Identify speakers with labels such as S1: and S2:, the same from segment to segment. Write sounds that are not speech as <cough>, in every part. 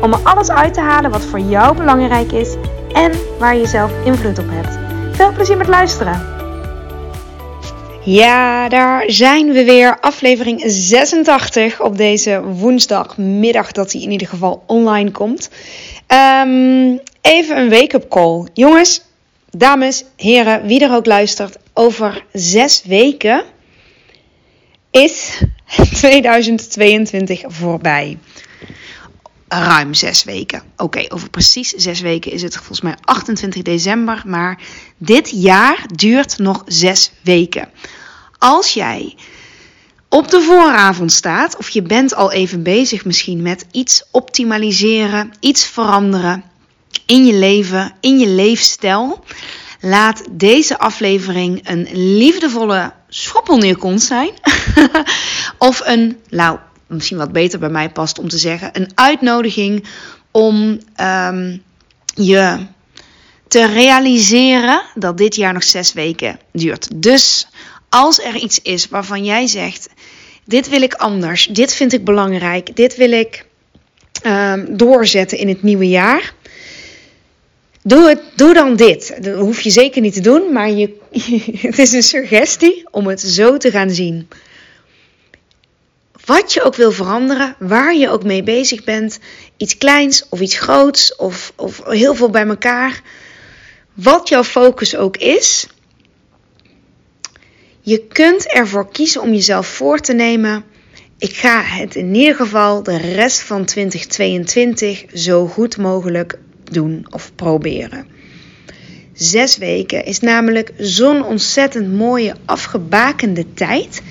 S1: om er alles uit te halen wat voor jou belangrijk is en waar je zelf invloed op hebt. Veel plezier met luisteren! Ja, daar zijn we weer. Aflevering 86 op deze woensdagmiddag dat hij in ieder geval online komt. Um, even een wake-up call. Jongens, dames, heren, wie er ook luistert. Over zes weken is <laughs> 2022 voorbij. Ruim zes weken. Oké, over precies zes weken is het volgens mij 28 december. Maar dit jaar duurt nog zes weken. Als jij op de vooravond staat, of je bent al even bezig misschien met iets optimaliseren, iets veranderen in je leven, in je leefstijl, laat deze aflevering een liefdevolle schoppelneerkont zijn. <laughs> of een, nou, misschien wat beter bij mij past om te zeggen, een uitnodiging om um, je te realiseren dat dit jaar nog zes weken duurt. Dus als er iets is waarvan jij zegt: Dit wil ik anders, dit vind ik belangrijk, dit wil ik um, doorzetten in het nieuwe jaar. Doe, het, doe dan dit. Dat hoef je zeker niet te doen, maar je, <laughs> het is een suggestie om het zo te gaan zien. Wat je ook wil veranderen, waar je ook mee bezig bent, iets kleins of iets groots of, of heel veel bij elkaar. Wat jouw focus ook is, je kunt ervoor kiezen om jezelf voor te nemen. Ik ga het in ieder geval de rest van 2022 zo goed mogelijk doen of proberen. Zes weken is namelijk zo'n ontzettend mooie afgebakende tijd.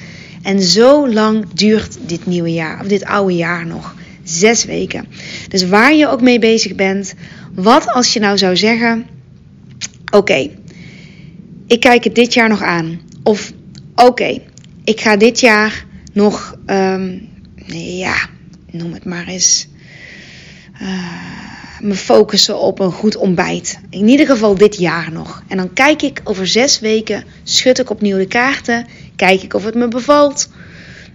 S1: En zo lang duurt dit nieuwe jaar, of dit oude jaar nog. Zes weken. Dus waar je ook mee bezig bent, wat als je nou zou zeggen: Oké, ik kijk het dit jaar nog aan. Of oké, ik ga dit jaar nog, um, ja, noem het maar eens, uh, me focussen op een goed ontbijt. In ieder geval dit jaar nog. En dan kijk ik over zes weken, schud ik opnieuw de kaarten, kijk ik of het me bevalt.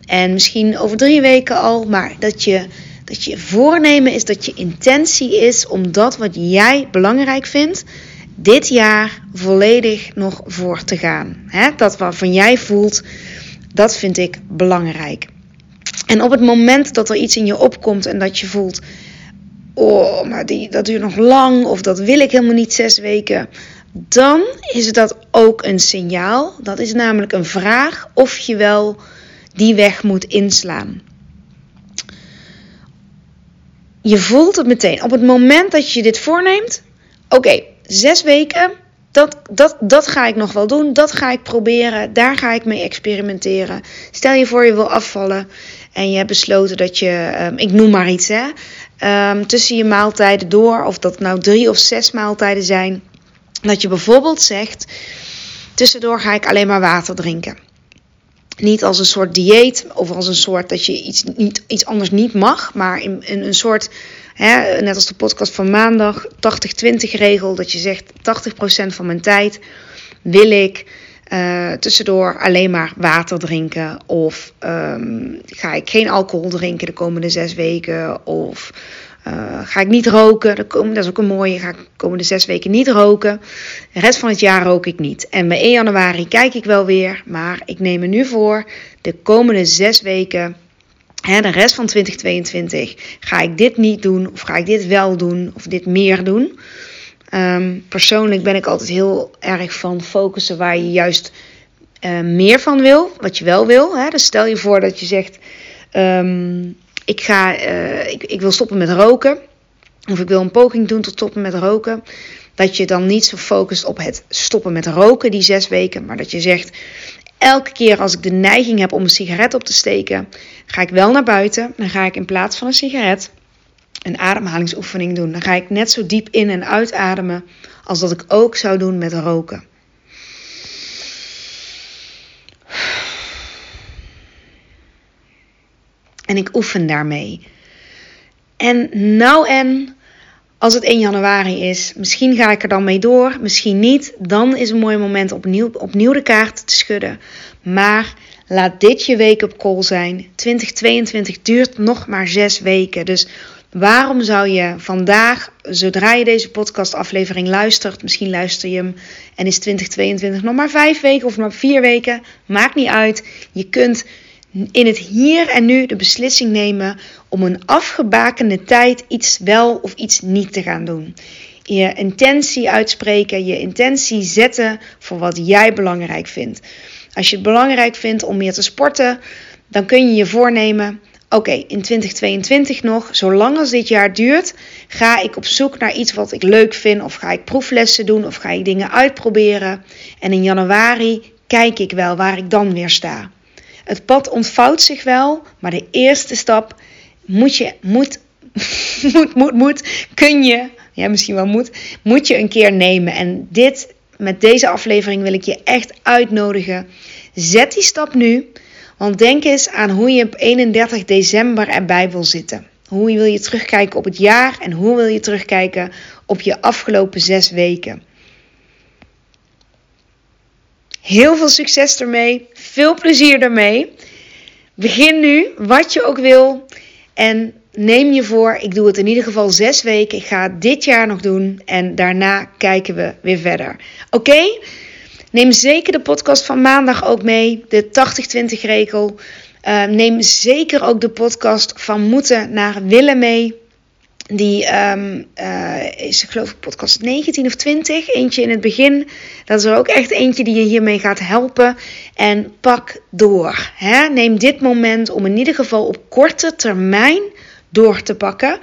S1: En misschien over drie weken al, maar dat je, dat je voornemen is, dat je intentie is om dat wat jij belangrijk vindt, dit jaar volledig nog voor te gaan. He, dat waarvan jij voelt, dat vind ik belangrijk. En op het moment dat er iets in je opkomt en dat je voelt, oh, maar die, dat duurt nog lang of dat wil ik helemaal niet zes weken, dan is dat ook een signaal. Dat is namelijk een vraag of je wel die weg moet inslaan. Je voelt het meteen. Op het moment dat je dit voorneemt, oké, zes weken, dat, dat, dat ga ik nog wel doen. Dat ga ik proberen. Daar ga ik mee experimenteren. Stel je voor je wil afvallen en je hebt besloten dat je, um, ik noem maar iets, hè, um, tussen je maaltijden door, of dat nou drie of zes maaltijden zijn, dat je bijvoorbeeld zegt: tussendoor ga ik alleen maar water drinken. Niet als een soort dieet of als een soort dat je iets, niet, iets anders niet mag, maar in, een soort Hè, net als de podcast van maandag, 80-20 regel, dat je zegt 80% van mijn tijd wil ik uh, tussendoor alleen maar water drinken. Of um, ga ik geen alcohol drinken de komende zes weken. Of uh, ga ik niet roken. De komende, dat is ook een mooie. Ga ik de komende zes weken niet roken. De rest van het jaar rook ik niet. En bij 1 januari kijk ik wel weer. Maar ik neem me nu voor de komende zes weken Hè, de rest van 2022 ga ik dit niet doen, of ga ik dit wel doen, of dit meer doen. Um, persoonlijk ben ik altijd heel erg van focussen waar je juist uh, meer van wil, wat je wel wil. Hè. Dus stel je voor dat je zegt: um, ik, ga, uh, ik, ik wil stoppen met roken, of ik wil een poging doen tot stoppen met roken. Dat je dan niet zo focust op het stoppen met roken die zes weken, maar dat je zegt: Elke keer als ik de neiging heb om een sigaret op te steken, ga ik wel naar buiten. Dan ga ik in plaats van een sigaret een ademhalingsoefening doen. Dan ga ik net zo diep in en uitademen als dat ik ook zou doen met roken. En ik oefen daarmee. En nou en als het 1 januari is, misschien ga ik er dan mee door, misschien niet. Dan is een mooi moment opnieuw, opnieuw de kaart te schudden. Maar laat dit je wake-up call zijn. 2022 duurt nog maar zes weken. Dus waarom zou je vandaag, zodra je deze podcastaflevering luistert, misschien luister je hem en is 2022 nog maar vijf weken of maar vier weken, maakt niet uit. Je kunt in het hier en nu de beslissing nemen om een afgebakende tijd iets wel of iets niet te gaan doen. Je intentie uitspreken, je intentie zetten voor wat jij belangrijk vindt. Als je het belangrijk vindt om meer te sporten, dan kun je je voornemen: oké, in 2022 nog, zolang als dit jaar duurt, ga ik op zoek naar iets wat ik leuk vind, of ga ik proeflessen doen, of ga ik dingen uitproberen. En in januari kijk ik wel waar ik dan weer sta. Het pad ontvouwt zich wel, maar de eerste stap moet je, moet, <laughs> moet, moet, moet, kun je, ja misschien wel moet, moet je een keer nemen. En dit, met deze aflevering wil ik je echt uitnodigen. Zet die stap nu, want denk eens aan hoe je op 31 december erbij wil zitten. Hoe wil je terugkijken op het jaar en hoe wil je terugkijken op je afgelopen zes weken. Heel veel succes ermee. Veel plezier ermee. Begin nu, wat je ook wil. En neem je voor, ik doe het in ieder geval zes weken. Ik ga het dit jaar nog doen. En daarna kijken we weer verder. Oké? Neem zeker de podcast van maandag ook mee. De 80-20 regel. Uh, neem zeker ook de podcast van moeten naar willen mee. Die um, uh, is, geloof ik, podcast 19 of 20. Eentje in het begin. Dat is er ook echt eentje die je hiermee gaat helpen. En pak door. Hè? Neem dit moment om in ieder geval op korte termijn door te pakken.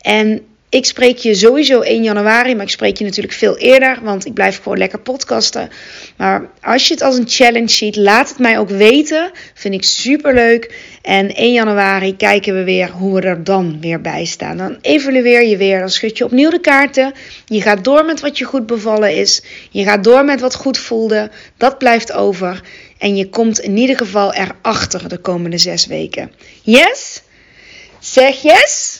S1: En ik spreek je sowieso 1 januari, maar ik spreek je natuurlijk veel eerder, want ik blijf gewoon lekker podcasten. Maar als je het als een challenge ziet, laat het mij ook weten. Vind ik super leuk. En 1 januari kijken we weer hoe we er dan weer bij staan. Dan evalueer je weer, dan schud je opnieuw de kaarten. Je gaat door met wat je goed bevallen is. Je gaat door met wat goed voelde. Dat blijft over. En je komt in ieder geval erachter de komende zes weken. Yes? Zeg yes?